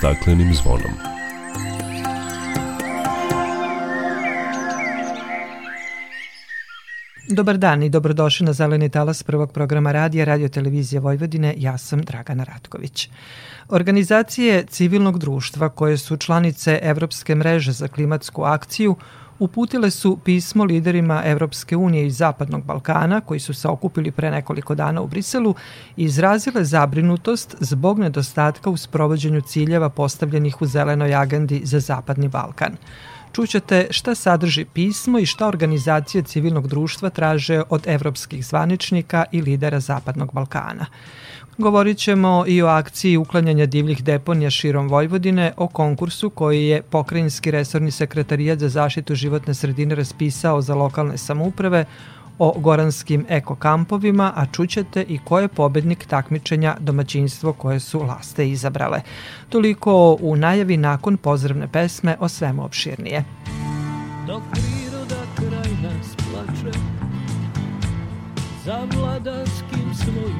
staklenim zvonom. Dobar dan i dobrodošli na Zeleni talas prvog programa radija Radio Televizije Vojvodine. Ja sam Dragana Ratković. Organizacije civilnog društva koje su članice Evropske mreže za klimatsku akciju uputile su pismo liderima Evropske unije i Zapadnog Balkana koji su se okupili pre nekoliko dana u Briselu i izrazile zabrinutost zbog nedostatka u sprovođenju ciljeva postavljenih u zelenoj agendi za Zapadni Balkan. Čućete šta sadrži pismo i šta organizacije civilnog društva traže od evropskih zvaničnika i lidera Zapadnog Balkana. Govorit ćemo i o akciji uklanjanja divljih deponija širom Vojvodine, o konkursu koji je Pokrajinski resorni sekretarijat za zaštitu životne sredine raspisao za lokalne samouprave, o goranskim ekokampovima, a čućete i ko je pobednik takmičenja domaćinstvo koje su laste izabrale. Toliko u najavi nakon pozdravne pesme o svemu opširnije. Dok priroda kraj nas plače za vladanskim svojim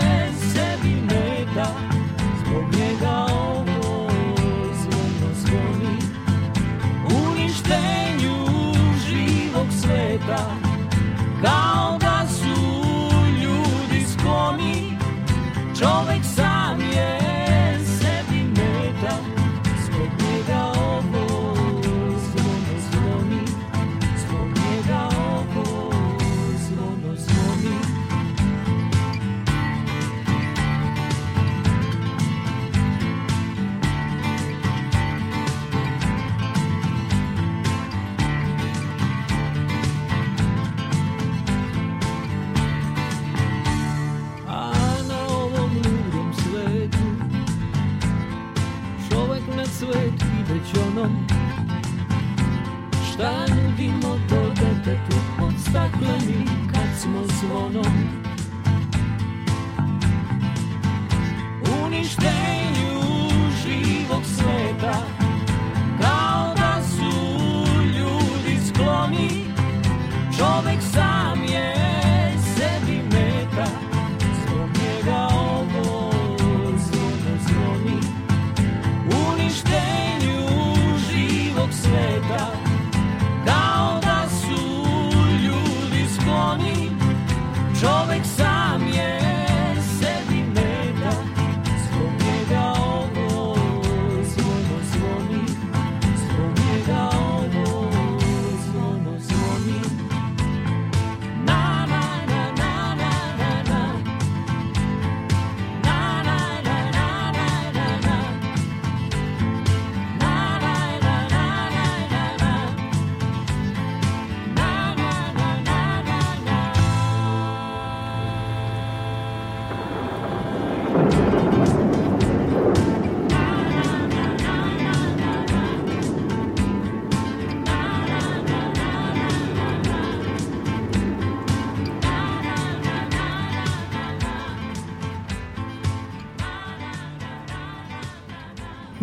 od stakleni kad smo zvonom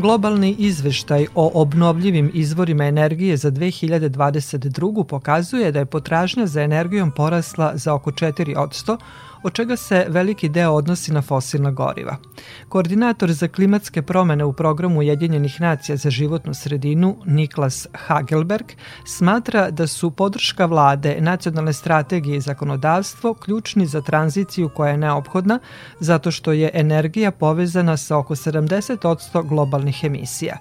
Globalni izveštaj o obnovljivim izvorima energije za 2022. pokazuje da je potražnja za energijom porasla za oko 4%, od čega se veliki deo odnosi na fosilna goriva. Koordinator za klimatske promene u programu Ujedinjenih nacija za životnu sredinu Niklas Hagelberg smatra da su podrška vlade, nacionalne strategije i zakonodavstvo ključni za tranziciju koja je neophodna zato što je energija povezana sa oko 70% globalnih emisija.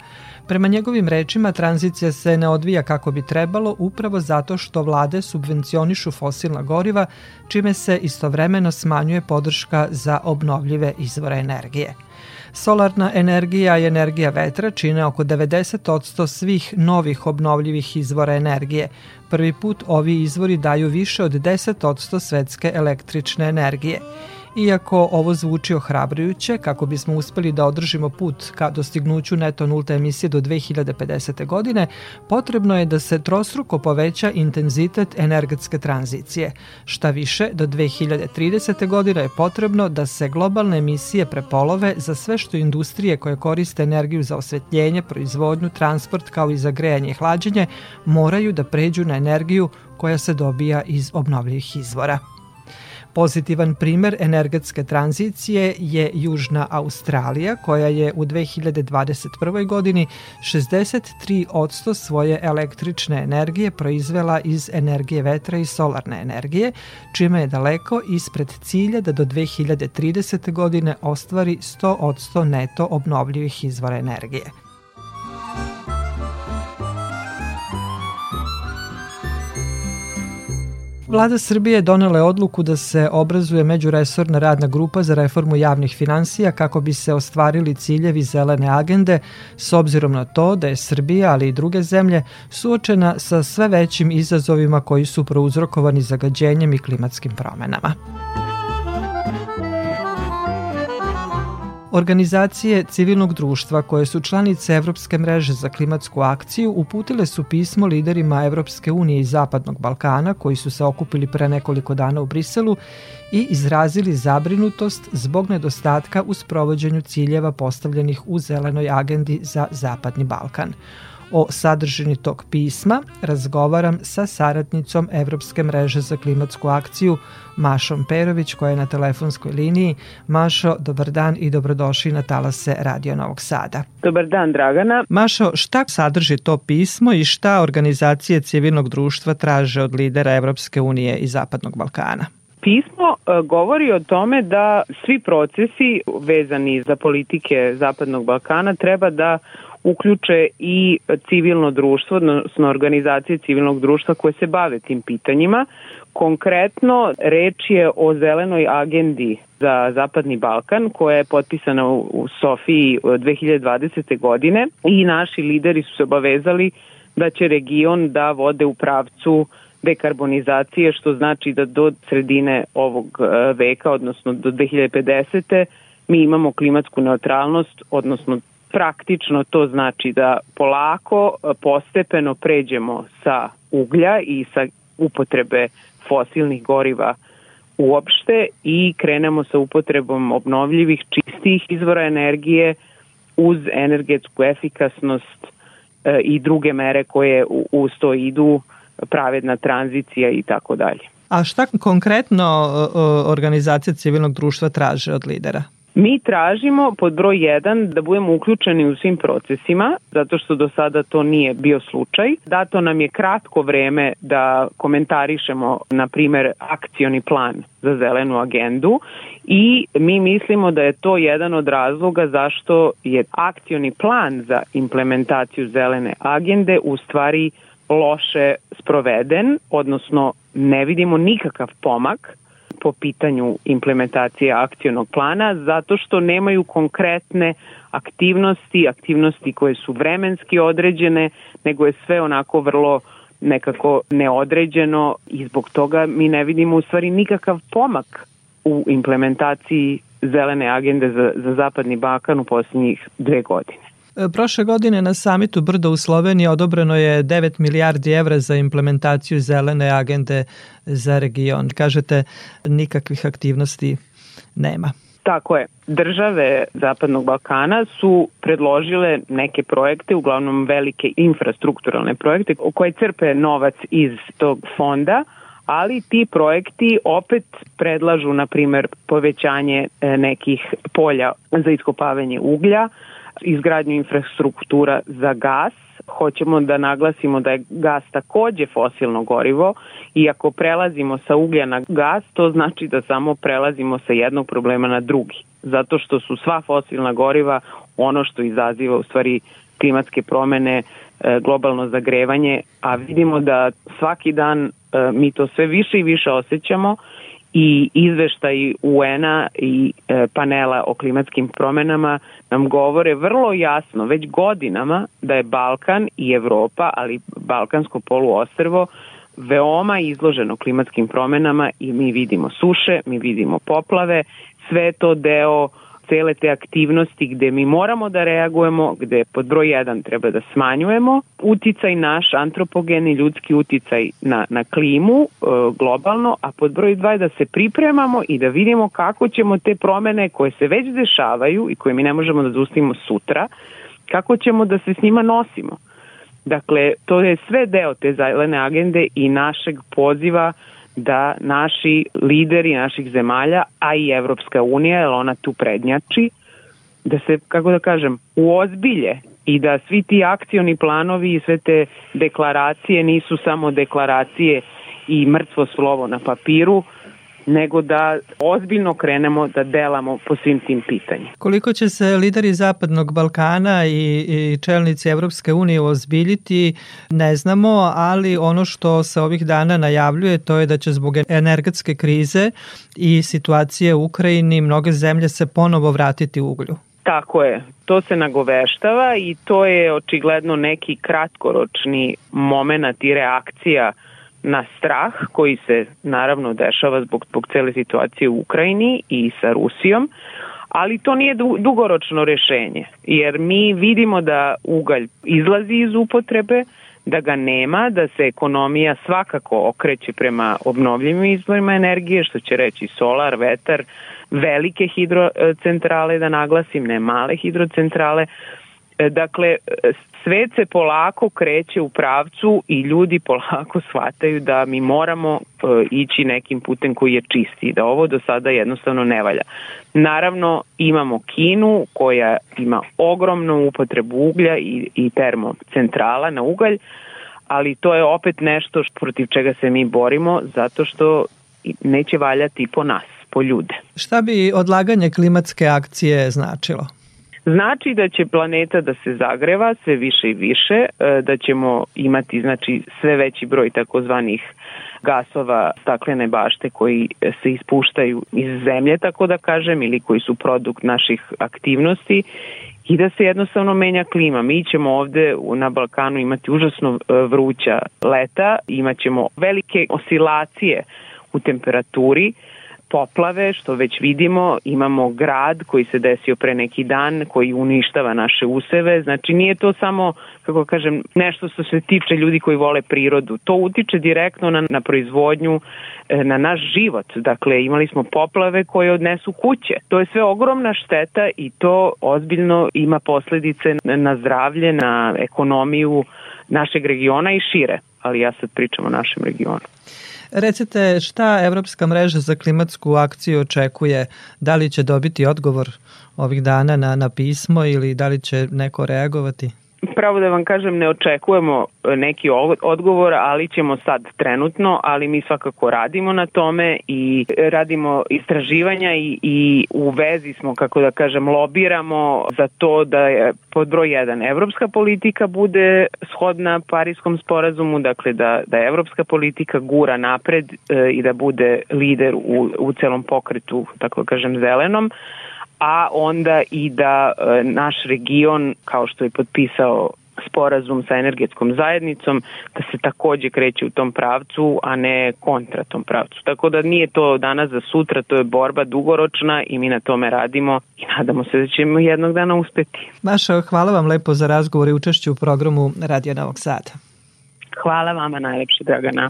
Prema njegovim rečima, tranzicija se ne odvija kako bi trebalo upravo zato što vlade subvencionišu fosilna goriva, čime se istovremeno smanjuje podrška za obnovljive izvore energije. Solarna energija i energija vetra čine oko 90% svih novih obnovljivih izvora energije. Prvi put ovi izvori daju više od 10% svetske električne energije. Iako ovo zvuči ohrabrujuće, kako bismo uspeli da održimo put ka dostignuću neto nulte emisije do 2050. godine, potrebno je da se trostruko poveća intenzitet energetske tranzicije. Šta više, do 2030. godine je potrebno da se globalne emisije prepolove za sve što industrije koje koriste energiju za osvetljenje, proizvodnju, transport kao i za grejanje i hlađenje moraju da pređu na energiju koja se dobija iz obnovljivih izvora. Pozitivan primer energetske tranzicije je Južna Australija koja je u 2021. godini 63% svoje električne energije proizvela iz energije vetra i solarne energije, čime je daleko ispred cilja da do 2030. godine ostvari 100% neto obnovljivih izvora energije. Vlada Srbije donela je odluku da se obrazuje međuresorna radna grupa za reformu javnih finansija kako bi se ostvarili ciljevi zelene agende s obzirom na to da je Srbija, ali i druge zemlje, suočena sa sve većim izazovima koji su prouzrokovani zagađenjem i klimatskim promenama. Organizacije civilnog društva koje su članice Evropske mreže za klimatsku akciju uputile su pismo liderima Evropske unije i Zapadnog Balkana koji su se okupili pre nekoliko dana u Briselu i izrazili zabrinutost zbog nedostatka u sprovođenju ciljeva postavljenih u zelenoj agendi za Zapadni Balkan. O sadržini tog pisma razgovaram sa saradnicom Evropske mreže za klimatsku akciju Mašom Perović koja je na telefonskoj liniji. Mašo, dobar dan i dobrodošli na talase Radio Novog Sada. Dobar dan, Dragana. Mašo, šta sadrži to pismo i šta organizacije civilnog društva traže od lidera Evropske unije i Zapadnog Balkana? Pismo e, govori o tome da svi procesi vezani za politike Zapadnog Balkana treba da uključe i civilno društvo, odnosno organizacije civilnog društva koje se bave tim pitanjima. Konkretno, reč je o zelenoj agendi za Zapadni Balkan koja je potpisana u Sofiji 2020. godine i naši lideri su se obavezali da će region da vode u pravcu dekarbonizacije, što znači da do sredine ovog e, veka, odnosno do 2050. mi imamo klimatsku neutralnost, odnosno praktično to znači da polako, e, postepeno pređemo sa uglja i sa upotrebe fosilnih goriva uopšte i krenemo sa upotrebom obnovljivih čistih izvora energije uz energetsku efikasnost e, i druge mere koje uz to idu, pravedna tranzicija i tako dalje. A šta konkretno organizacija civilnog društva traže od lidera? Mi tražimo pod broj 1 da budemo uključeni u svim procesima, zato što do sada to nije bio slučaj. Dato nam je kratko vreme da komentarišemo, na primer, akcioni plan za zelenu agendu i mi mislimo da je to jedan od razloga zašto je akcioni plan za implementaciju zelene agende u stvari loše sproveden, odnosno ne vidimo nikakav pomak po pitanju implementacije akcionog plana zato što nemaju konkretne aktivnosti, aktivnosti koje su vremenski određene, nego je sve onako vrlo nekako neodređeno i zbog toga mi ne vidimo u stvari nikakav pomak u implementaciji zelene agende za, za Zapadni Balkan u poslednjih dve godine. Prošle godine na samitu Brdo u Sloveniji odobreno je 9 milijardi evra za implementaciju zelene agende za region. Kažete, nikakvih aktivnosti nema. Tako je. Države Zapadnog Balkana su predložile neke projekte, uglavnom velike infrastrukturalne projekte, koje crpe novac iz tog fonda, ali ti projekti opet predlažu, na primer, povećanje e, nekih polja za iskopavanje uglja, izgradnju infrastruktura za gas. Hoćemo da naglasimo da je gas takođe fosilno gorivo i ako prelazimo sa uglja na gas, to znači da samo prelazimo sa jednog problema na drugi. Zato što su sva fosilna goriva ono što izaziva u stvari klimatske promene, e, globalno zagrevanje, a vidimo da svaki dan e, mi to sve više i više osjećamo i izveštaj UN-a i e, panela o klimatskim promenama nam govore vrlo jasno već godinama da je Balkan i Evropa, ali Balkansko poluostrvo veoma izloženo klimatskim promenama i mi vidimo suše, mi vidimo poplave, sve to deo cele te aktivnosti gde mi moramo da reagujemo, gde pod broj 1 treba da smanjujemo uticaj naš antropogeni ljudski uticaj na, na klimu e, globalno, a pod broj 2 je da se pripremamo i da vidimo kako ćemo te promene koje se već dešavaju i koje mi ne možemo da zaustavimo sutra, kako ćemo da se s njima nosimo. Dakle, to je sve deo te zelene agende i našeg poziva da naši lideri naših zemalja, a i Evropska unija, jer ona tu prednjači, da se, kako da kažem, uozbilje i da svi ti akcioni planovi i sve te deklaracije nisu samo deklaracije i mrtvo slovo na papiru, nego da ozbiljno krenemo da delamo po svim tim pitanjima. Koliko će se lideri Zapadnog Balkana i, i čelnici Evropske unije ozbiljiti, ne znamo, ali ono što se ovih dana najavljuje to je da će zbog energetske krize i situacije u Ukrajini mnoge zemlje se ponovo vratiti uglju. Tako je, to se nagoveštava i to je očigledno neki kratkoročni moment i reakcija uh, na strah koji se naravno dešava zbog, zbog cele situacije u Ukrajini i sa Rusijom, ali to nije dugoročno rešenje, jer mi vidimo da ugalj izlazi iz upotrebe, da ga nema, da se ekonomija svakako okreće prema obnovljivim izvorima energije, što će reći solar, vetar, velike hidrocentrale, da naglasim, ne male hidrocentrale, dakle, svet se polako kreće u pravcu i ljudi polako shvataju da mi moramo e, ići nekim putem koji je čisti, da ovo do sada jednostavno ne valja. Naravno, imamo Kinu koja ima ogromnu upotrebu uglja i, i termocentrala na ugalj, ali to je opet nešto protiv čega se mi borimo zato što neće valjati po nas, po ljude. Šta bi odlaganje klimatske akcije značilo? Znači da će planeta da se zagreva sve više i više, e, da ćemo imati znači sve veći broj takozvanih gasova staklene bašte koji se ispuštaju iz zemlje, tako da kažem, ili koji su produkt naših aktivnosti i da se jednostavno menja klima. Mi ćemo ovde na Balkanu imati užasno e, vruća leta, imaćemo velike oscilacije u temperaturi, poplave, što već vidimo, imamo grad koji se desio pre neki dan, koji uništava naše useve, znači nije to samo, kako kažem, nešto što se tiče ljudi koji vole prirodu, to utiče direktno na, na proizvodnju, e, na naš život, dakle imali smo poplave koje odnesu kuće, to je sve ogromna šteta i to ozbiljno ima posledice na zdravlje, na ekonomiju našeg regiona i šire, ali ja sad pričam o našem regionu. Recite šta Evropska mreža za klimatsku akciju očekuje? Da li će dobiti odgovor ovih dana na, na pismo ili da li će neko reagovati? Pravo da vam kažem, ne očekujemo e, neki odgovor, ali ćemo sad trenutno, ali mi svakako radimo na tome i radimo istraživanja i, i u vezi smo, kako da kažem, lobiramo za to da je pod broj 1 evropska politika bude shodna Parijskom sporazumu, dakle da, da evropska politika gura napred e, i da bude lider u, u celom pokretu, tako da kažem, zelenom a onda i da e, naš region, kao što je potpisao sporazum sa energetskom zajednicom, da se takođe kreće u tom pravcu, a ne kontra tom pravcu. Tako da nije to danas za sutra, to je borba dugoročna i mi na tome radimo i nadamo se da ćemo jednog dana uspeti. Maša, hvala vam lepo za razgovor i učešću u programu Radio Novog Sada. Hvala vama najlepše, Dragana.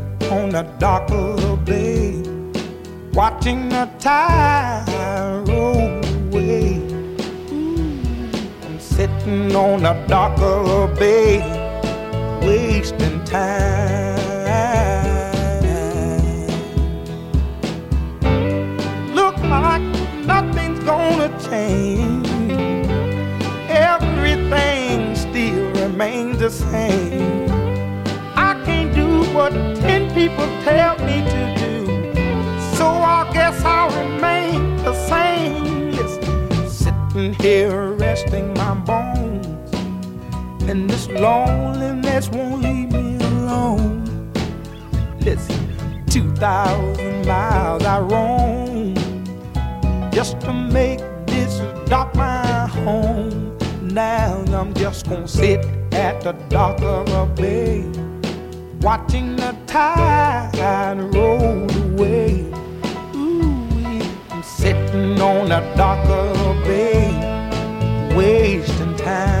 on the dock of the bay, watching the tide roll away. I'm sitting on the dock of the bay, wasting time. Look like nothing's gonna change. Everything still remains the same. I can't do what people tell me to do. So I guess I'll remain the same. Listen, sitting here resting my bones. And this loneliness won't leave me alone. Listen, 2,000 miles I roam just to make this dock my home. Now I'm just gonna sit at the dock of a bay, watching the tide roll away. Ooh, I'm sitting on a darker bay, wasting time.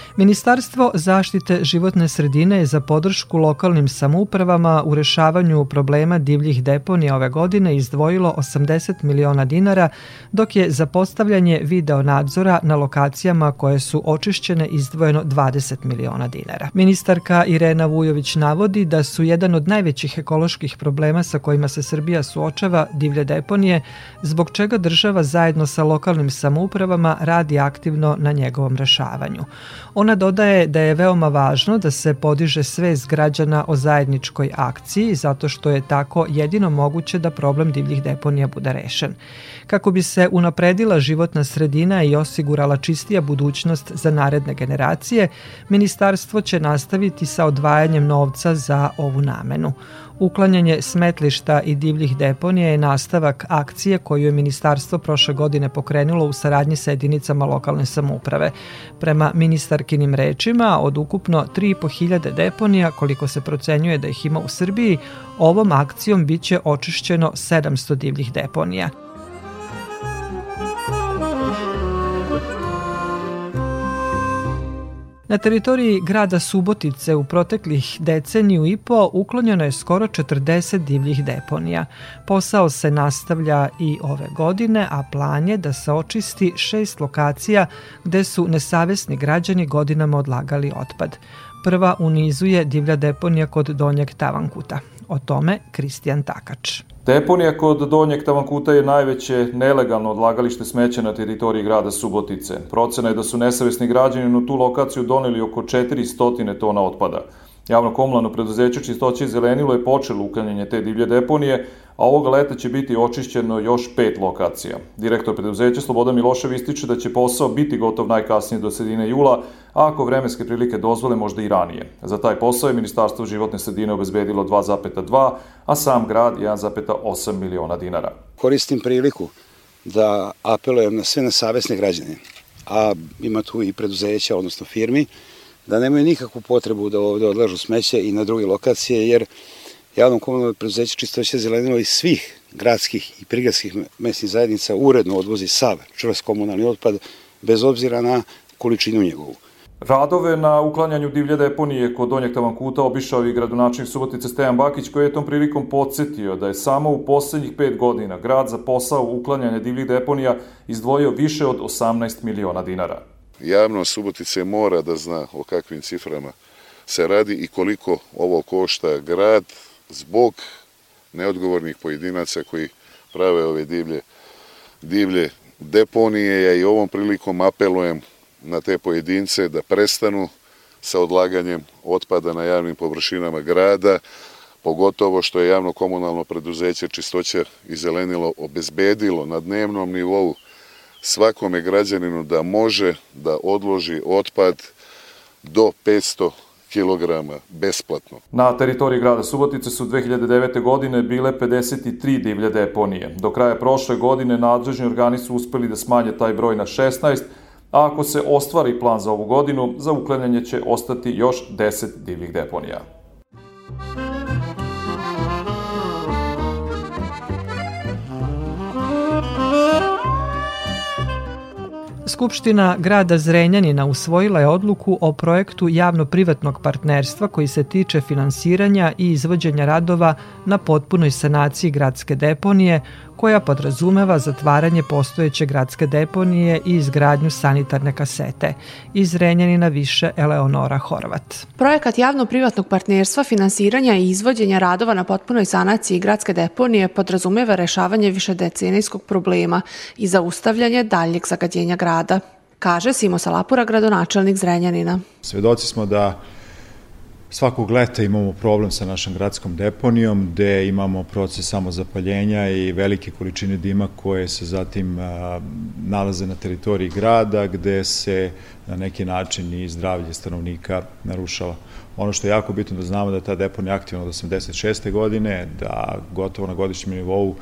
Ministarstvo zaštite životne sredine je za podršku lokalnim samoupravama u rešavanju problema divljih deponija ove godine izdvojilo 80 miliona dinara, dok je za postavljanje video nadzora na lokacijama koje su očišćene izdvojeno 20 miliona dinara. Ministarka Irena Vujović navodi da su jedan od najvećih ekoloških problema sa kojima se Srbija suočava divlje deponije, zbog čega država zajedno sa lokalnim samoupravama radi aktivno na njegovom rešavanju. Ona dodaje da je veoma važno da se podiže svest građana o zajedničkoj akciji zato što je tako jedino moguće da problem divljih deponija bude rešen. Kako bi se unapredila životna sredina i osigurala čistija budućnost za naredne generacije, ministarstvo će nastaviti sa odvajanjem novca za ovu namenu. Uklanjanje smetlišta i divljih deponija je nastavak akcije koju je ministarstvo prošle godine pokrenulo u saradnji sa jedinicama lokalne samouprave. Prema ministarkinim rečima, od ukupno 3.500 deponija, koliko se procenjuje da ih ima u Srbiji, ovom akcijom biće očišćeno 700 divljih deponija. Na teritoriji grada Subotice u proteklih deceniju i po uklonjeno je skoro 40 divljih deponija. Posao se nastavlja i ove godine, a plan je da se očisti šest lokacija gde su nesavesni građani godinama odlagali otpad. Prva u nizu je divlja deponija kod Donjeg Tavankuta. O tome Kristijan Takač. Deponija kod Donjeg Tavankuta je najveće nelegalno odlagalište smeća na teritoriji grada Subotice. Procena je da su nesavesni građani na tu lokaciju doneli oko 400 tona otpada. Javno komunalno preduzeće Čistoće i zelenilo je počelo uklanjanje te divlje deponije, a ovoga leta će biti očišćeno još pet lokacija. Direktor preduzeća Sloboda Milošev ističe da će posao biti gotov najkasnije do sredine jula, a ako vremenske prilike dozvole možda i ranije. Za taj posao je Ministarstvo životne sredine obezbedilo 2,2, a sam grad 1,8 miliona dinara. Koristim priliku da apelujem na sve nesavesne građane, a ima tu i preduzeća, odnosno firmi, da nemaju nikakvu potrebu da ovde odlažu smeće i na druge lokacije, jer javno komunalno preduzeće čistoće zelenilo iz svih gradskih i prigradskih mesnih zajednica uredno odvozi sav čvrst komunalni otpad, bez obzira na količinu njegovu. Radove na uklanjanju divlje deponije kod Donjeg Tavankuta obišao i gradonačnik Subotice Stejan Bakić koji je tom prilikom podsjetio da je samo u poslednjih pet godina grad za posao uklanjanja divljih deponija izdvojio više od 18 miliona dinara. Javno Subotice mora da zna o kakvim ciframa se radi i koliko ovo košta grad zbog neodgovornih pojedinaca koji prave ove divlje, divlje deponije. Ja i ovom prilikom apelujem na te pojedince da prestanu sa odlaganjem otpada na javnim površinama grada, pogotovo što je javno komunalno preduzeće Čistoća i Zelenilo obezbedilo na dnevnom nivou svakome građaninu da može da odloži otpad do 500 kilograma besplatno. Na teritoriji grada Subotice su 2009. godine bile 53 divlje deponije. Do kraja prošle godine nadležni organi su uspeli da smanje taj broj na 16, a ako se ostvari plan za ovu godinu, za uklanjanje će ostati još 10 divljih deponija. Skupština grada Zrenjanina usvojila je odluku o projektu javno-privatnog partnerstva koji se tiče finansiranja i izvođenja radova na potpunoj sanaciji gradske deponije koja podrazumeva zatvaranje postojeće gradske deponije i izgradnju sanitarne kasete. Iz Renjanina više Eleonora Horvat. Projekat javno-privatnog partnerstva, finansiranja i izvođenja radova na potpunoj sanaciji gradske deponije podrazumeva rešavanje višedecenijskog problema i zaustavljanje daljeg zagađenja grada, kaže Simo Salapura, gradonačelnik Zrenjanina. Svedoci smo da Svakog leta imamo problem sa našom gradskom deponijom gde imamo proces samozapaljenja i velike količine dima koje se zatim nalaze na teritoriji grada gde se na neki način i zdravlje stanovnika narušava. Ono što je jako bitno da znamo da je ta deponija aktivna od 86. godine, da gotovo na godišnjem nivou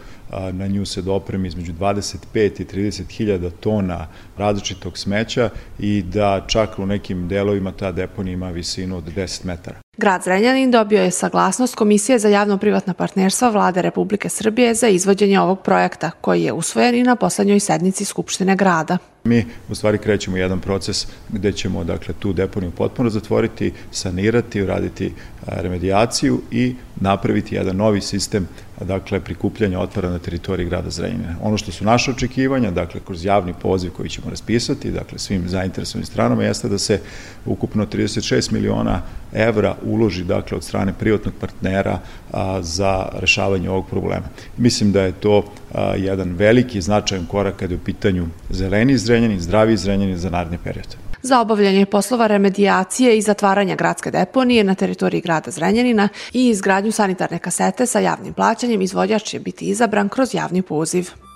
na nju se dopremi između 25 i 30 hiljada tona različitog smeća i da čak u nekim delovima ta deponija ima visinu od 10 metara. Grad Zrenjanin dobio je saglasnost Komisije za javno-privatna partnerstva Vlade Republike Srbije za izvođenje ovog projekta, koji je usvojen i na poslednjoj sednici Skupštine grada. Mi u stvari krećemo jedan proces gde ćemo dakle, tu deponiju potpuno zatvoriti, sanirati, uraditi remedijaciju i napraviti jedan novi sistem dakle, prikupljanja otpada na teritoriji grada Zrenjanina. Ono što su naše očekivanja, dakle, kroz javni poziv koji ćemo raspisati, dakle, svim zainteresovanim stranama, jeste da se ukupno 36 miliona evra uloži, dakle, od strane privatnog partnera a, za rešavanje ovog problema. Mislim da je to a, jedan veliki značajan korak kada je u pitanju zeleni zdravi Zrenjanin za naredni period. Za obavljanje poslova remedijacije i zatvaranja gradske deponije na teritoriji grada Zrenjanina i izgradnju sanitarne kasete sa javnim plaćanjem izvođač će biti izabran kroz javni poziv.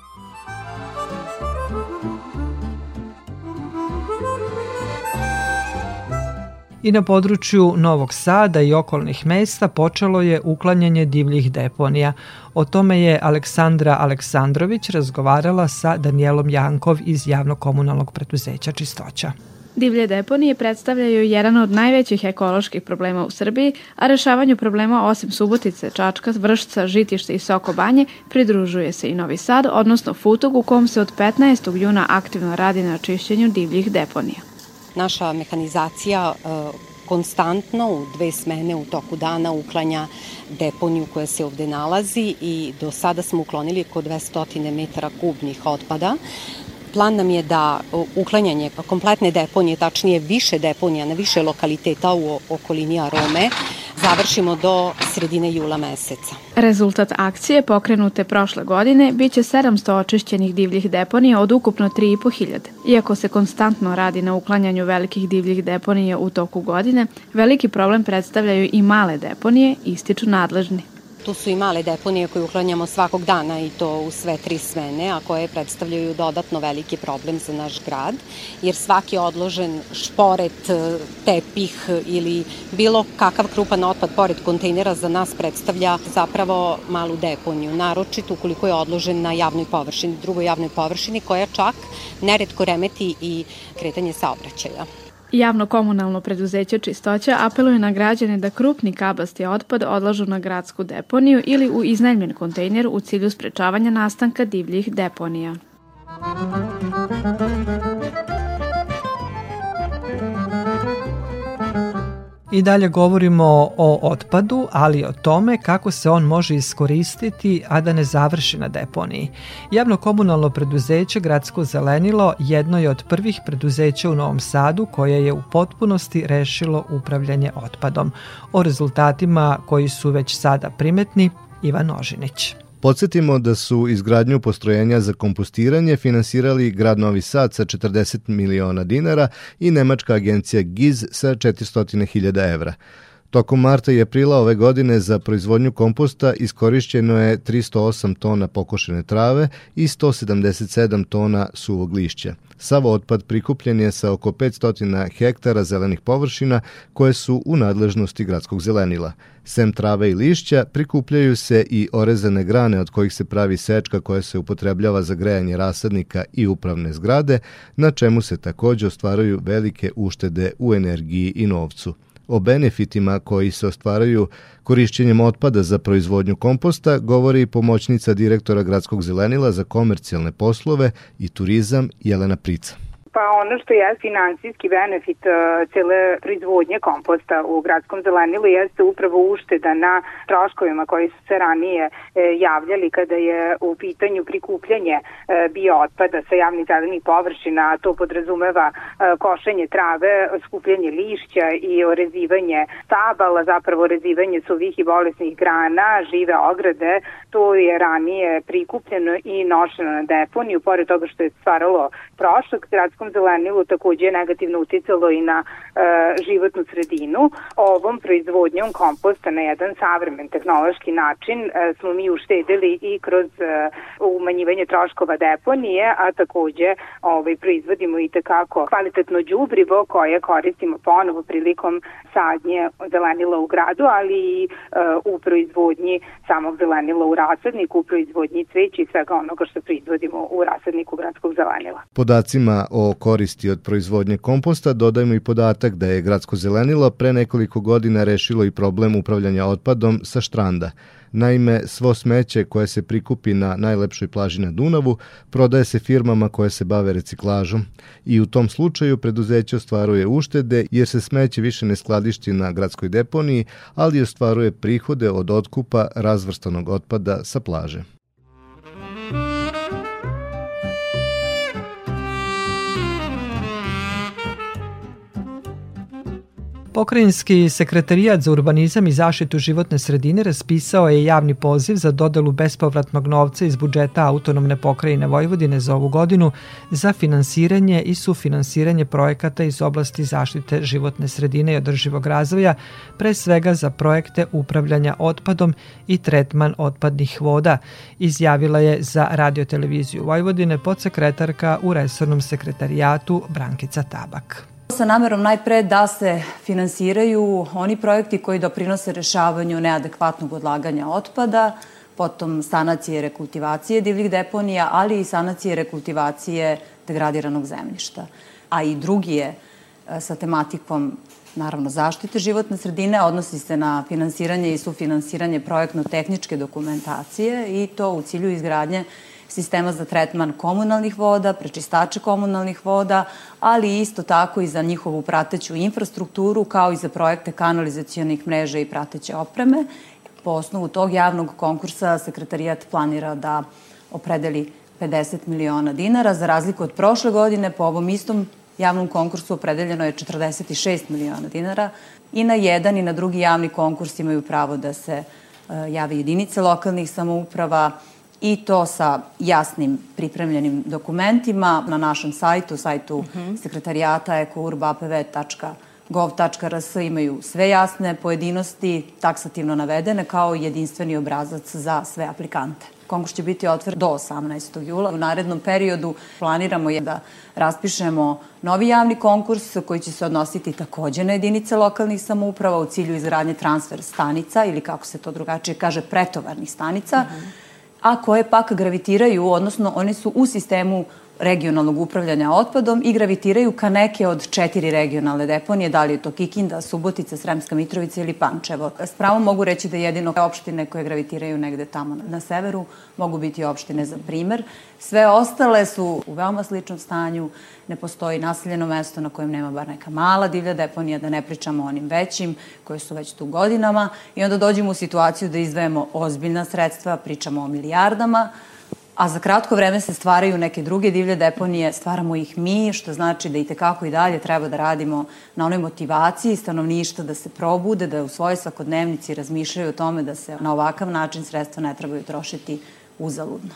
I na području Novog Sada i okolnih mesta počelo je uklanjanje divljih deponija. O tome je Aleksandra Aleksandrović razgovarala sa Danielom Jankov iz javno-komunalnog preduzeća Čistoća. Divlje deponije predstavljaju jedan od najvećih ekoloških problema u Srbiji, a rešavanju problema osim Subotice, Čačka, Vršca, Žitište i Soko Banje pridružuje se i Novi Sad, odnosno Futog u kom se od 15. juna aktivno radi na očišćenju divljih deponija. Naša mehanizacija e, konstantno u dve smene u toku dana uklanja deponiju koja se ovde nalazi i do sada smo uklonili oko 200 metara kubnih otpada. Plan nam je da uklanjanje kompletne deponije, tačnije više deponija na više lokaliteta u okolini Arome, završimo do sredine jula meseca. Rezultat akcije pokrenute prošle godine biće 700 očišćenih divljih deponija od ukupno 3.500. Iako se konstantno radi na uklanjanju velikih divljih deponija u toku godine, veliki problem predstavljaju i male deponije, ističu nadležni. Tu su i male deponije koje uklanjamo svakog dana i to u sve tri smene, a koje predstavljaju dodatno veliki problem za naš grad, jer svaki odložen šporet, tepih ili bilo kakav krupan otpad pored kontejnera za nas predstavlja zapravo malu deponiju, naročito ukoliko je odložen na javnoj površini, drugoj javnoj površini koja čak neretko remeti i kretanje saobraćaja. Javno komunalno preduzeće Čistoća apeluje na građane da krupni kabasti otpad odlažu na gradsku deponiju ili u iznajmljen kontejner u cilju sprečavanja nastanka divljih deponija. I dalje govorimo o otpadu, ali o tome kako se on može iskoristiti, a da ne završi na deponiji. Javno komunalno preduzeće Gradsko zelenilo jedno je od prvih preduzeća u Novom Sadu koje je u potpunosti rešilo upravljanje otpadom. O rezultatima koji su već sada primetni, Ivan Ožinić. Podsjetimo da su izgradnju postrojenja za kompostiranje finansirali grad Novi Sad sa 40 miliona dinara i nemačka agencija GIZ sa 400.000 evra. Tokom marta i aprila ove godine za proizvodnju komposta iskorišćeno je 308 tona pokošene trave i 177 tona suvog lišća. Sav otpad prikupljen je sa oko 500 hektara zelenih površina koje su u nadležnosti gradskog zelenila. Sem trave i lišća prikupljaju se i orezane grane od kojih se pravi sečka koja se upotrebljava za grejanje rasadnika i upravne zgrade, na čemu se takođe ostvaraju velike uštede u energiji i novcu. O benefitima koji se ostvaraju korišćenjem otpada za proizvodnju komposta govori i pomoćnica direktora Gradskog zelenila za komercijalne poslove i turizam Jelena Prica. Pa ono što je finansijski benefit uh, cele proizvodnje komposta u gradskom zelenilu jeste upravo ušteda na troškovima koji su se ranije uh, javljali kada je u pitanju prikupljanje uh, biootpada sa javnih zelenih površina, to podrazumeva košenje trave, skupljanje lišća i orezivanje stabala, zapravo orezivanje suvih i bolesnih grana, žive ograde, to je ranije prikupljeno i nošeno na deponiju, pored toga što je stvaralo trošak, gradsko Evropskom zelenilu takođe je negativno uticalo i na e, životnu sredinu. Ovom proizvodnjom komposta na jedan savremen tehnološki način e, smo mi uštedili i kroz e, umanjivanje troškova deponije, a takođe ovaj, proizvodimo i tekako kvalitetno đubrivo koje koristimo ponovo prilikom sadnje zelenila u gradu, ali i e, u proizvodnji samog zelenila u rasadniku, u proizvodnji cveća i svega onoga što proizvodimo u rasadniku gradskog zelenila. Podacima o koristi od proizvodnje komposta dodajemo i podatak da je gradsko zelenilo pre nekoliko godina rešilo i problem upravljanja otpadom sa štranda. Naime, svo smeće koje se prikupi na najlepšoj plaži na Dunavu prodaje se firmama koje se bave reciklažom i u tom slučaju preduzeće ostvaruje uštede jer se smeće više ne skladišti na gradskoj deponiji, ali ostvaruje prihode od otkupa razvrstanog otpada sa plaže. Pokrajinski sekretarijat za urbanizam i zaštitu životne sredine raspisao je javni poziv za dodelu bespovratnog novca iz budžeta autonomne pokrajine Vojvodine za ovu godinu za finansiranje i sufinansiranje projekata iz oblasti zaštite životne sredine i održivog razvoja, pre svega za projekte upravljanja otpadom i tretman otpadnih voda, izjavila je za radioteleviziju Vojvodine podsekretarka u resornom sekretarijatu Brankica Tabak sa namerom najpre da se finansiraju oni projekti koji doprinose rešavanju neadekvatnog odlaganja otpada, potom sanacije rekultivacije divljih deponija, ali i sanacije rekultivacije degradiranog zemljišta. A i drugi je e, sa tematikom naravno zaštite životne sredine, odnosi se na finansiranje i sufinansiranje projektno-tehničke dokumentacije i to u cilju izgradnje sistema za tretman komunalnih voda, prečistače komunalnih voda, ali isto tako i za njihovu prateću infrastrukturu, kao i za projekte kanalizacijonih mreža i prateće opreme. Po osnovu tog javnog konkursa sekretarijat planira da opredeli 50 miliona dinara. Za razliku od prošle godine, po ovom istom javnom konkursu opredeljeno je 46 miliona dinara i na jedan i na drugi javni konkurs imaju pravo da se e, jave jedinice lokalnih samouprava, i to sa jasnim pripremljenim dokumentima na našem sajtu, sajtu mhm. -huh. sekretarijata ekourb.apv.gov.rs imaju sve jasne pojedinosti taksativno navedene kao jedinstveni obrazac za sve aplikante. Konkurs će biti otvoren do 18. jula. U narednom periodu planiramo je da raspišemo novi javni konkurs koji će se odnositi takođe na jedinice lokalnih samouprava u cilju izgradnje transfer stanica ili kako se to drugačije kaže pretovarnih stanica. Uh mhm. A koje pak gravitiraju, odnosno one su u sistemu regionalnog upravljanja otpadom i gravitiraju ka neke od četiri regionalne deponije, da li je to Kikinda, Subotica, Sremska Mitrovica ili Pančevo. S pravom mogu reći da jedino opštine koje gravitiraju negde tamo na severu mogu biti opštine za primer. Sve ostale su u veoma sličnom stanju, ne postoji naseljeno mesto na kojem nema bar neka mala divlja deponija, da ne pričamo o onim većim koje su već tu godinama i onda dođemo u situaciju da izdvajemo ozbiljna sredstva, pričamo o milijardama, a za kratko vreme se stvaraju neke druge divlje deponije, stvaramo ih mi, što znači da i tekako i dalje treba da radimo na onoj motivaciji stanovništa da se probude, da u svojoj svakodnevnici razmišljaju o tome da se na ovakav način sredstva ne trebaju trošiti uzaludno.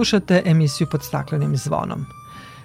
Slušate emisiju pod staklenim zvonom.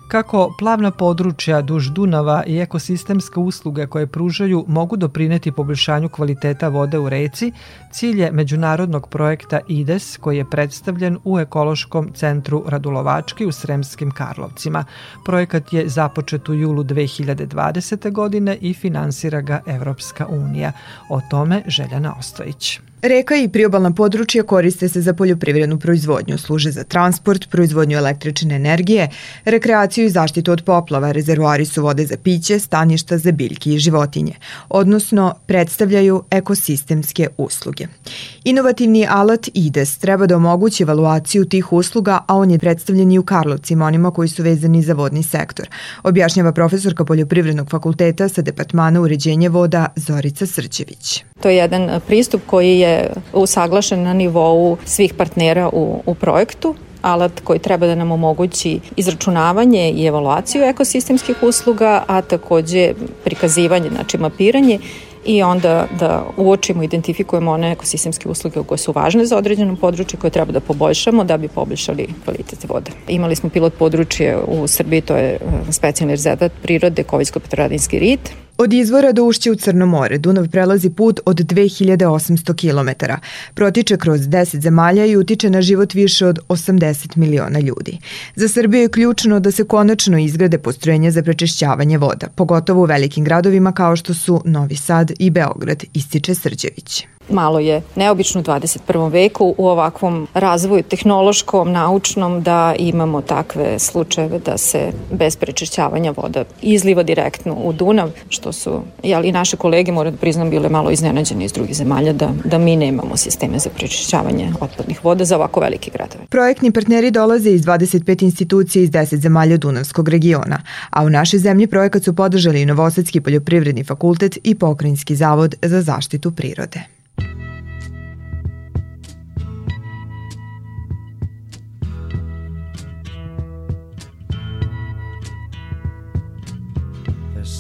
Kako plavna područja duž Dunava i ekosistemske usluge koje pružaju mogu doprineti poboljšanju kvaliteta vode u reci, cilj je međunarodnog projekta IDES koji je predstavljen u Ekološkom centru Radulovački u Sremskim Karlovcima. Projekat je započet u julu 2020. godine i finansira ga Evropska unija. O tome Željana Ostojić. Reka i priobalna područja koriste se za poljoprivrednu proizvodnju, služe za transport, proizvodnju električne energije, rekreaciju i zaštitu od poplava, rezervoari su vode za piće, staništa za biljke i životinje, odnosno predstavljaju ekosistemske usluge. Inovativni alat IDES treba da omogući evaluaciju tih usluga, a on je predstavljen i u Karlovcima, onima koji su vezani za vodni sektor, objašnjava profesorka Poljoprivrednog fakulteta sa Departmana uređenje voda Zorica Srđević. To je jedan pristup koji je usaglašen na nivou svih partnera u, u projektu alat koji treba da nam omogući izračunavanje i evaluaciju ekosistemskih usluga, a takođe prikazivanje, znači mapiranje i onda da uočimo, identifikujemo one ekosistemske usluge koje su važne za određeno područje koje treba da poboljšamo da bi poboljšali kvalitet vode. Imali smo pilot područje u Srbiji, to je e, specijalni rezervat prirode Kovijsko-Petrovaradinski rit, Od izvora do ušća u Crno more Dunav prelazi put od 2800 km. Protiče kroz 10 zemalja i utiče na život više od 80 miliona ljudi. Za Srbiju je ključno da se konačno izgrade postrojenja za prečišćavanje voda, pogotovo u velikim gradovima kao što su Novi Sad i Beograd, ističe Srđević. Malo je neobično u 21. veku u ovakvom razvoju tehnološkom, naučnom da imamo takve slučajeve da se bez prečišćavanja voda izliva direktno u Dunav, što su jel, i naše kolege, moram da priznam, bile malo iznenađene iz drugih zemalja da, da mi nemamo sisteme za prečišćavanje otpadnih voda za ovako velike gradove. Projektni partneri dolaze iz 25 institucija iz 10 zemalja Dunavskog regiona, a u našoj zemlji projekat su podržali i Novosadski poljoprivredni fakultet i Pokrajinski zavod za zaštitu prirode.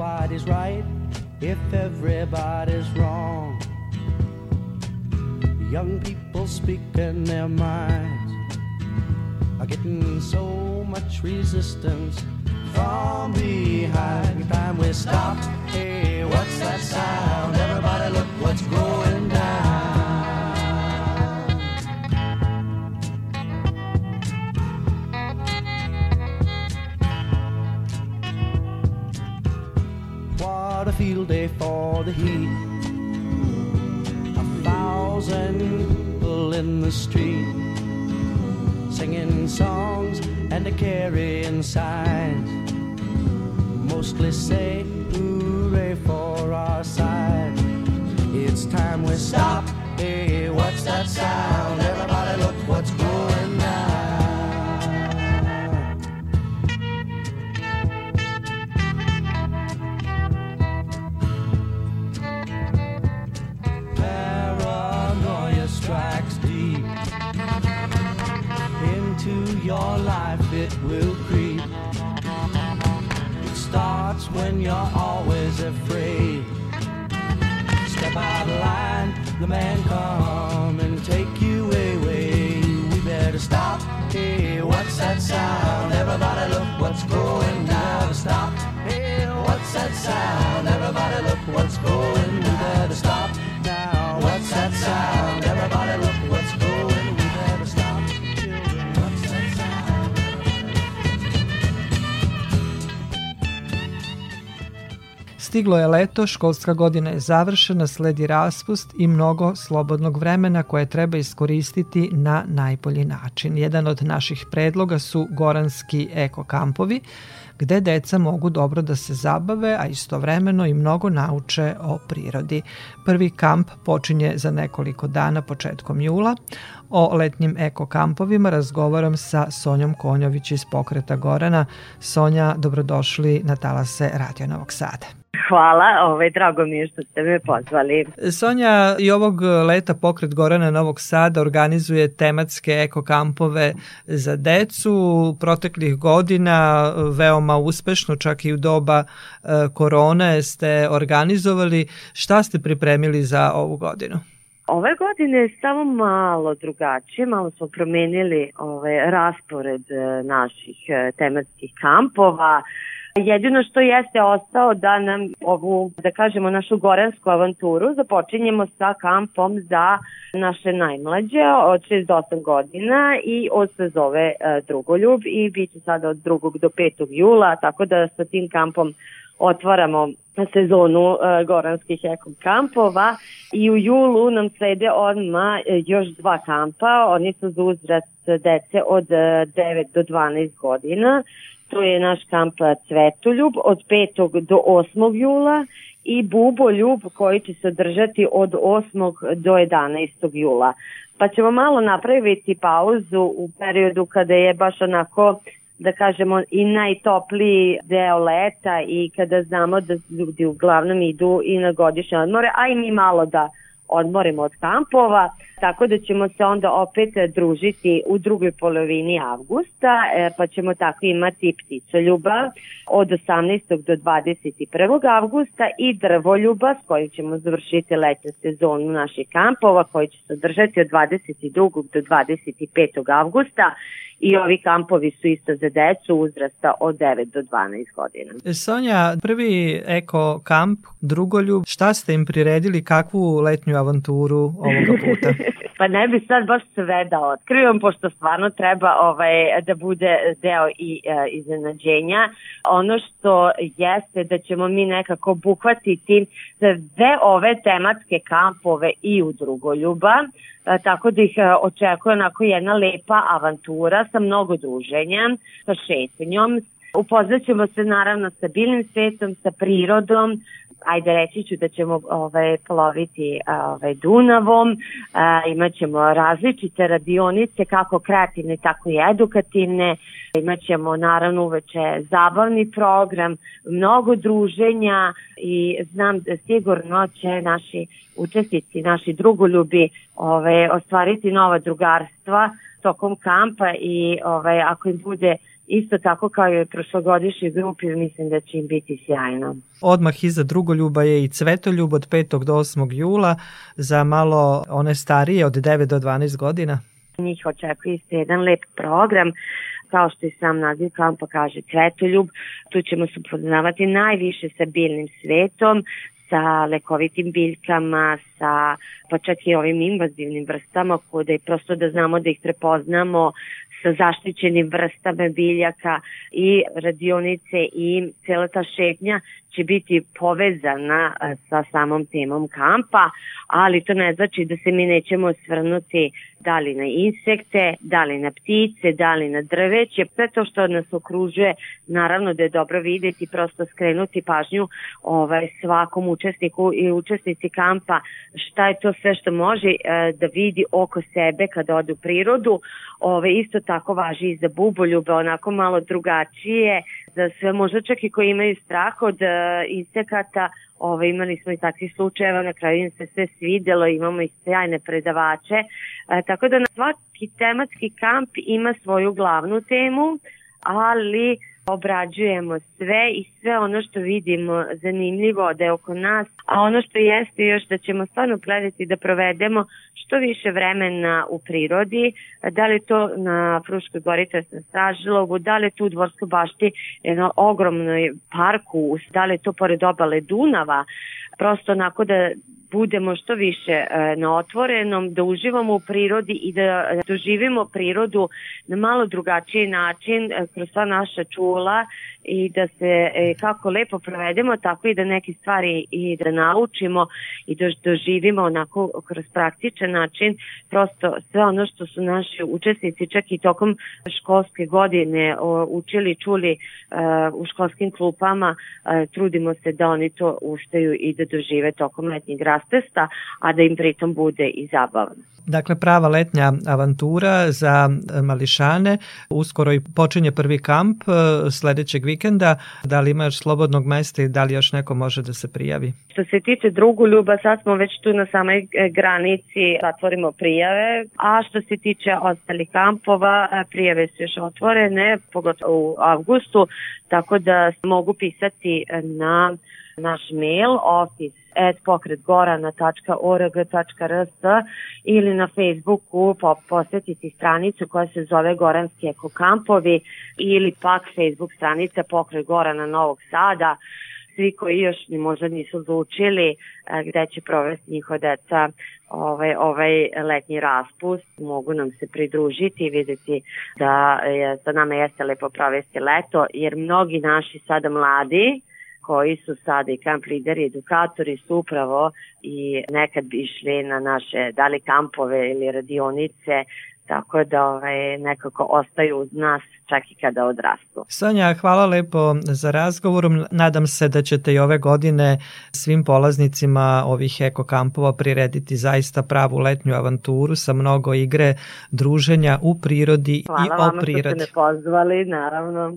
Nobody's right if everybody's wrong. Young people speaking their minds are getting so much resistance from behind. Time we stop. Hey, what's that sound? Everybody, look what's going the heat. A thousand people in the street singing songs and a carrying signs. Mostly say hooray for our side. It's time we stop. Hey, what's that sound? When you're always afraid. Step out of line, the man come and take you away. We better stop. Hey, what's that sound? Everybody look what's going down. Stop. Hey, what's that sound? Everybody look what's going. We better stop now. What's that sound? Stiglo je leto, školska godina je završena, sledi raspust i mnogo slobodnog vremena koje treba iskoristiti na najbolji način. Jedan od naših predloga su goranski eko kampovi, gde deca mogu dobro da se zabave, a istovremeno i mnogo nauče o prirodi. Prvi kamp počinje za nekoliko dana početkom jula. O letnjim eko kampovima razgovaram sa Sonjom Konjović iz Pokreta Gorana. Sonja, dobrodošli na talase Radio Novog Sada. Hvala, ovaj, drago mi je što ste me pozvali. Sonja, i ovog leta pokret Gorana Novog Sada organizuje tematske ekokampove za decu. Proteklih godina veoma uspešno, čak i u doba e, korone ste organizovali. Šta ste pripremili za ovu godinu? Ove godine je samo malo drugačije, malo smo promenili ovaj, raspored e, naših e, tematskih kampova. Jedino što jeste ostao da nam ovu, da kažemo, našu goransku avanturu započinjemo sa kampom za naše najmlađe od 6 do 8 godina i on se zove uh, Drugoljub i bit će sada od 2. do 5. jula, tako da sa tim kampom otvaramo sezonu uh, goranskih eko kampova i u julu nam slede odma uh, još dva kampa, oni su za uzrast dece od uh, 9 do 12 godina to je naš kamp Cvetoljub od 5. do 8. jula i Buboljub koji će se održati od 8. do 11. jula. Pa ćemo malo napraviti pauzu u periodu kada je baš onako da kažemo i najtopliji deo leta i kada znamo da ljudi uglavnom idu i na godišnje odmore, a i mi malo da odmorimo od kampova, tako da ćemo se onda opet družiti u drugoj polovini avgusta, e, pa ćemo tako imati pticoljuba od 18. do 21. avgusta i drvoljuba s kojim ćemo završiti letnju sezonu naših kampova koji će se održati od 22. do 25. avgusta i ovi kampovi su isto za decu uzrasta od 9 do 12 godina. Sonja, prvi eko kamp, drugoljub, šta ste im priredili, kakvu letnju avanturu ovoga puta? pa ne bi sad baš sve da otkrivam, pošto stvarno treba ovaj, da bude deo i e, iznenađenja. Ono što jeste da ćemo mi nekako buhvatiti sve ove tematske kampove i u drugoljuba, e, tako da ih e, očekuje onako jedna lepa avantura sa mnogo druženja, sa šetnjom, Upoznaćemo se naravno sa biljnim svetom, sa prirodom, ajde reći ću da ćemo ovaj, ploviti ovaj, Dunavom, a, imat ćemo različite radionice, kako kreativne, tako i edukativne, Imaćemo naravno uveče zabavni program, mnogo druženja i znam da sigurno će naši učesnici, naši drugoljubi ove, ostvariti nova drugarstva tokom kampa i ove, ako im bude isto tako kao i prošlogodišnji grupi, mislim da će im biti sjajno. Odmah iza drugoljuba je i Cvetoljub od 5. do 8. jula za malo one starije od 9 do 12 godina. Njih očekuje isto jedan lep program kao što i sam naziv kampa kaže Cvetoljub. Tu ćemo se upoznavati najviše sa biljnim svetom, sa lekovitim biljkama, sa pa čak i ovim invazivnim vrstama, kod je prosto da znamo da ih prepoznamo, sa zaštićenim vrstama biljaka i radionice i cela ta šetnja će biti povezana sa samom temom kampa, ali to ne znači da se mi nećemo svrnuti da li na insekte, da li na ptice, da li na drveće, sve to što nas okružuje, naravno da je dobro videti, prosto skrenuti pažnju ovaj, svakom učesniku i učesnici kampa šta je to sve što može e, da vidi oko sebe kada ode u prirodu. Ove, isto tako važi i za buboljube, onako malo drugačije, za sve možda čak i koji imaju strah od uh, insekata, Ove, imali smo i takvih slučajeva, na kraju im se sve svidelo, imamo i sjajne predavače. E, tako da na svaki tematski kamp ima svoju glavnu temu, ali obrađujemo sve i sve ono što vidimo zanimljivo da je oko nas, a ono što jeste još da ćemo stvarno gledati da provedemo što više vremena u prirodi, da li to na Fruškoj gori, to na Stražilovu, da li tu u Dvorskoj bašti, jedno ogromnoj parku, da li to pored obale Dunava, prosto onako da budemo što više e, na otvorenom, da uživamo u prirodi i da doživimo prirodu na malo drugačiji način e, kroz sva naša čula i da se e, kako lepo provedemo, tako i da neke stvari i da naučimo i da doživimo onako kroz praktičan način. Prosto sve ono što su naši učesnici čak i tokom školske godine učili, čuli u školskim klupama, trudimo se da oni to ustaju i da dožive tokom letnjeg rastesta, a da im pritom bude i zabavno. Dakle, prava letnja avantura za mališane. Uskoro i počinje prvi kamp e, sledećeg vikenda. Da li imaš slobodnog mesta i da li još neko može da se prijavi? Što se tiče drugu ljuba, sad smo već tu na samoj e, granici, zatvorimo prijave. A što se tiče ostalih kampova, e, prijave su još otvorene, pogotovo u avgustu, tako da mogu pisati na naš mail office pokretgorana.org.rs ili na Facebooku posetiti stranicu koja se zove Goranski ekokampovi ili pak Facebook stranica Pokret Gorana Novog Sada. Svi koji još ni možda nisu odlučili e, gde će provesti njihova deca ovaj, ovaj letnji raspust, mogu nam se pridružiti i videti da je, sa nama jeste lepo provesti leto, jer mnogi naši sada mladi koji su sada i kamp lideri, edukatori su upravo i nekad bi išli na naše da li kampove ili radionice tako da ovaj, nekako ostaju uz nas čak i kada odrastu. Sonja, hvala lepo za razgovor. Nadam se da ćete i ove godine svim polaznicima ovih eko kampova prirediti zaista pravu letnju avanturu sa mnogo igre, druženja u prirodi hvala i o prirodi. Hvala vam što ste me pozvali, naravno.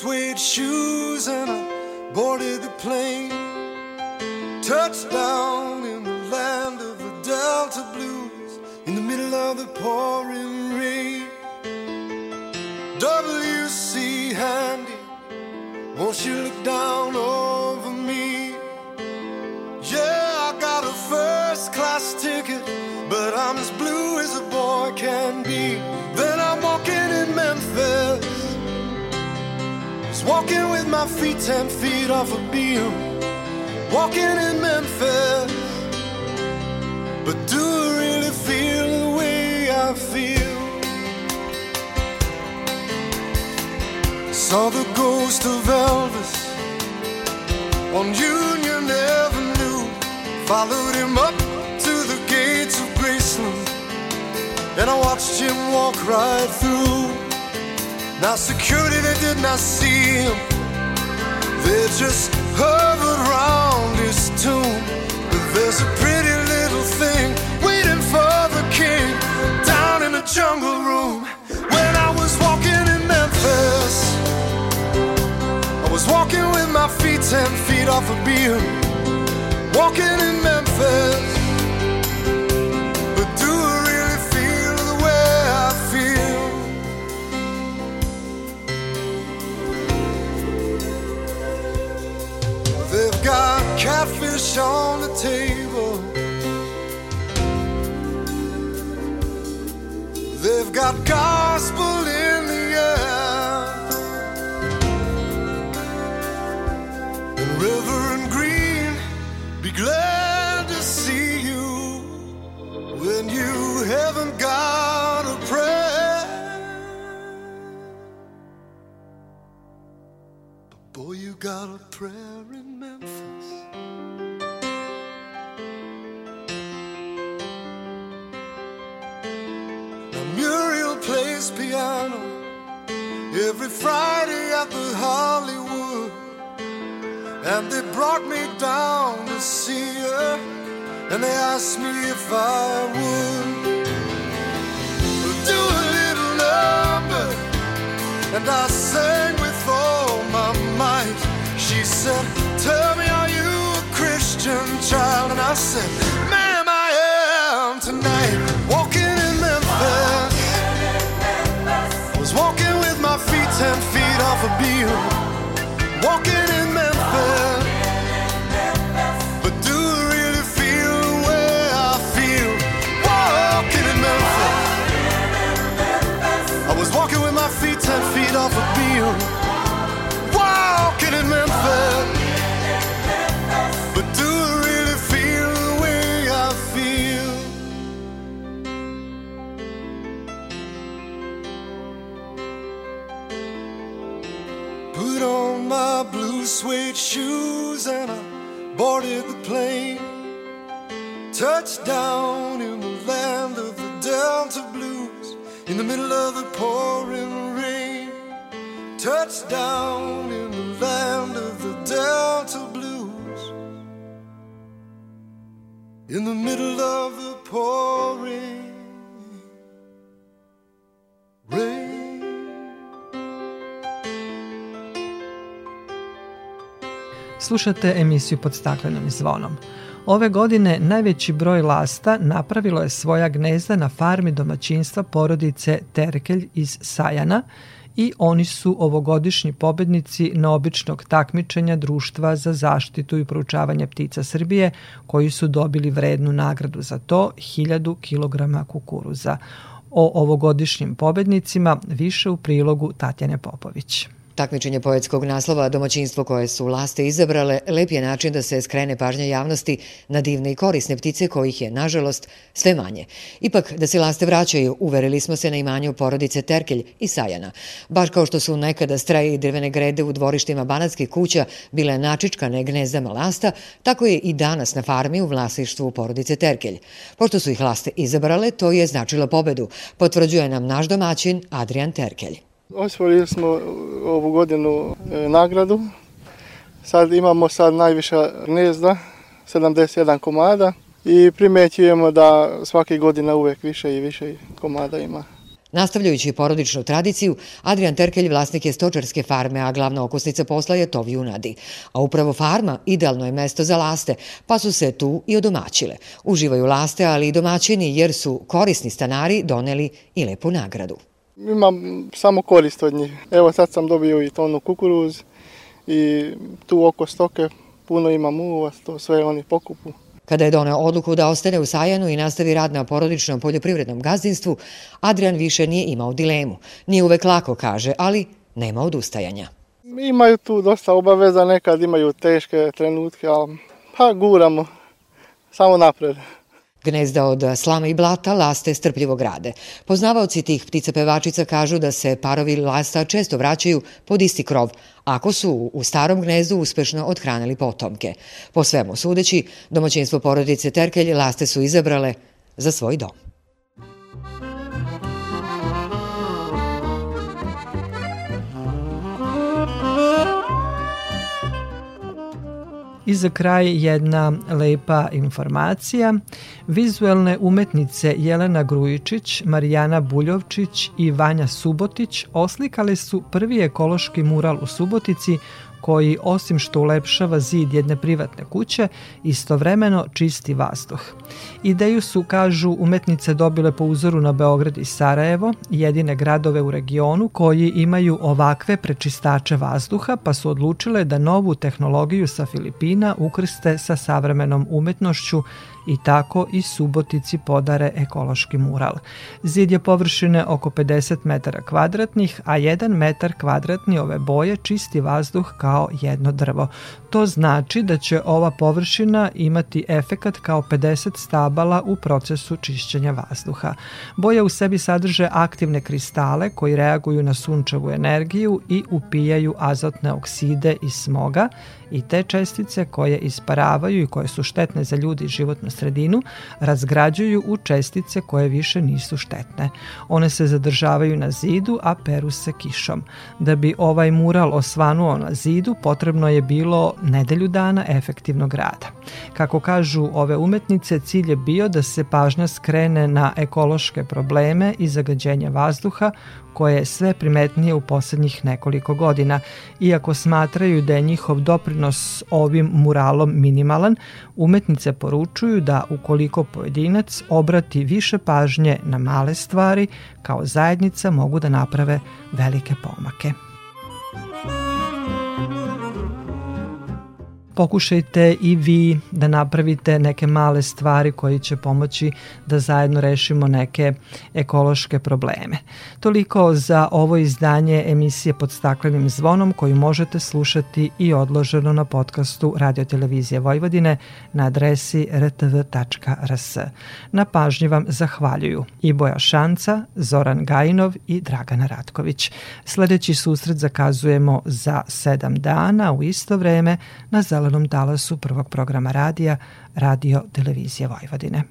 Suede shoes and I boarded the plane. Touchdown in the land of the Delta Blues in the middle of the pouring rain. W.C. Handy, won't you look down walking with my feet ten feet off a beam. Walking in Memphis. But do I really feel the way I feel? Saw the ghost of Elvis on Union Avenue. Followed him up to the gates of Graceland. And I watched him walk right through. Now, security, they did not see him. They just hovered around his tomb. But there's a pretty little thing waiting for the king down in the jungle room. When I was walking in Memphis, I was walking with my feet ten feet off a beam. Walking in Memphis. On the table. They've got gospel in the air. And Reverend Green, be glad to see you when you haven't got a prayer. But boy, you got a prayer every Friday at the Hollywood. And they brought me down to see her, and they asked me if I would do a little number. And I sang with all my might. She said, Tell me, are you a Christian child? And I said, Ma'am, I am tonight. Ten feet off a beam. Walking in Memphis. But do I really feel the way I feel? Walking in Memphis. I was walking with my feet ten feet off a beam. Walking in Memphis. Shoes and I boarded the plane. Touched down in the land of the Delta Blues in the middle of the pouring rain. Touched down in the land of the Delta Blues in the middle of the pouring Slušate emisiju pod staklenim zvonom. Ove godine najveći broj lasta napravilo je svoja gnezda na farmi domaćinstva porodice Terkelj iz Sajana i oni su ovogodišnji pobednici neobičnog takmičenja Društva za zaštitu i proučavanje ptica Srbije, koji su dobili vrednu nagradu za to 1000 kg kukuruza. O ovogodišnjim pobednicima više u prilogu Tatjane Popović. Takmičenje poetskog naslova Domaćinstvo koje su laste izabrale lep je način da se skrene pažnja javnosti na divne i korisne ptice kojih je, nažalost, sve manje. Ipak, da se laste vraćaju, uverili smo se na imanju porodice Terkelj i Sajana. Baš kao što su nekada straje i drvene grede u dvorištima banatskih kuća bile načičkane gnezdama lasta, tako je i danas na farmi u vlasništvu porodice Terkelj. Pošto su ih laste izabrale, to je značilo pobedu, potvrđuje nam naš domaćin Adrian Terkelj. Osvojili smo ovu godinu e, nagradu. Sad imamo sad najviša gnezda, 71 komada i primećujemo da svake godine uvek više i više komada ima. Nastavljajući porodičnu tradiciju, Adrian Terkelj vlasnik je stočarske farme, a glavna okosnica posla je tov junadi. A upravo farma idealno je mesto za laste, pa su se tu i odomaćile. Uživaju laste, ali i domaćini, jer su korisni stanari doneli i lepu nagradu. Imam samo korist od njih. Evo sad sam dobio i tonu kukuruz i tu oko stoke puno imam uva, to sve oni pokupu. Kada je doneo odluku da ostane u Sajanu i nastavi rad na porodičnom poljoprivrednom gazdinstvu, Adrian više nije imao dilemu. Nije uvek lako, kaže, ali nema odustajanja. Imaju tu dosta obaveza, nekad imaju teške trenutke, ali pa guramo, samo napred. Gnezda od slama i blata laste strpljivo grade. Poznavaoci tih ptica pevačica kažu da se parovi lasta često vraćaju pod isti krov, ako su u starom gnezdu uspešno odhranili potomke. Po svemu sudeći, domaćinstvo porodice Terkelj laste su izabrale za svoj dom. I za kraj jedna lepa informacija. Vizuelne umetnice Jelena Grujičić, Marijana Buljovčić i Vanja Subotić oslikale su prvi ekološki mural u Subotici koji osim što ulepšava zid jedne privatne kuće, istovremeno čisti vazduh. Ideju su, kažu, umetnice dobile po uzoru na Beograd i Sarajevo, jedine gradove u regionu koji imaju ovakve prečistače vazduha, pa su odlučile da novu tehnologiju sa Filipina ukrste sa savremenom umetnošću i tako i Subotici podare ekološki mural. Zid je površine oko 50 metara kvadratnih, a 1 metar kvadratni ove boje čisti vazduh kao jedno drvo. To znači da će ova površina imati efekat kao 50 stabala u procesu čišćenja vazduha. Boje u sebi sadrže aktivne kristale koji reaguju na sunčevu energiju i upijaju azotne okside i smoga i te čestice koje isparavaju i koje su štetne za ljudi i životnu sredinu razgrađuju u čestice koje više nisu štetne. One se zadržavaju na zidu, a peru se kišom. Da bi ovaj mural osvanuo na zidu, potrebno je bilo nedelju dana efektivnog rada. Kako kažu ove umetnice, cilj je bio da se pažnja skrene na ekološke probleme i zagađenje vazduha koje je sve primetnije u poslednjih nekoliko godina. Iako smatraju da je njihov doprinos ovim muralom minimalan, umetnice poručuju da ukoliko pojedinac obrati više pažnje na male stvari, kao zajednica mogu da naprave velike pomake. Pokušajte i vi da napravite neke male stvari koji će pomoći da zajedno rešimo neke ekološke probleme. Toliko za ovo izdanje emisije pod staklenim zvonom koju možete slušati i odloženo na podcastu Radio Televizije Vojvodine na adresi rtv.rs. Na pažnji vam zahvaljuju i Boja Šanca, Zoran Gajinov i Dragana Ratković. Sledeći susret zakazujemo za sedam dana u isto vreme na zelenom talasu prvog programa radija Radio Televizije Vojvodine.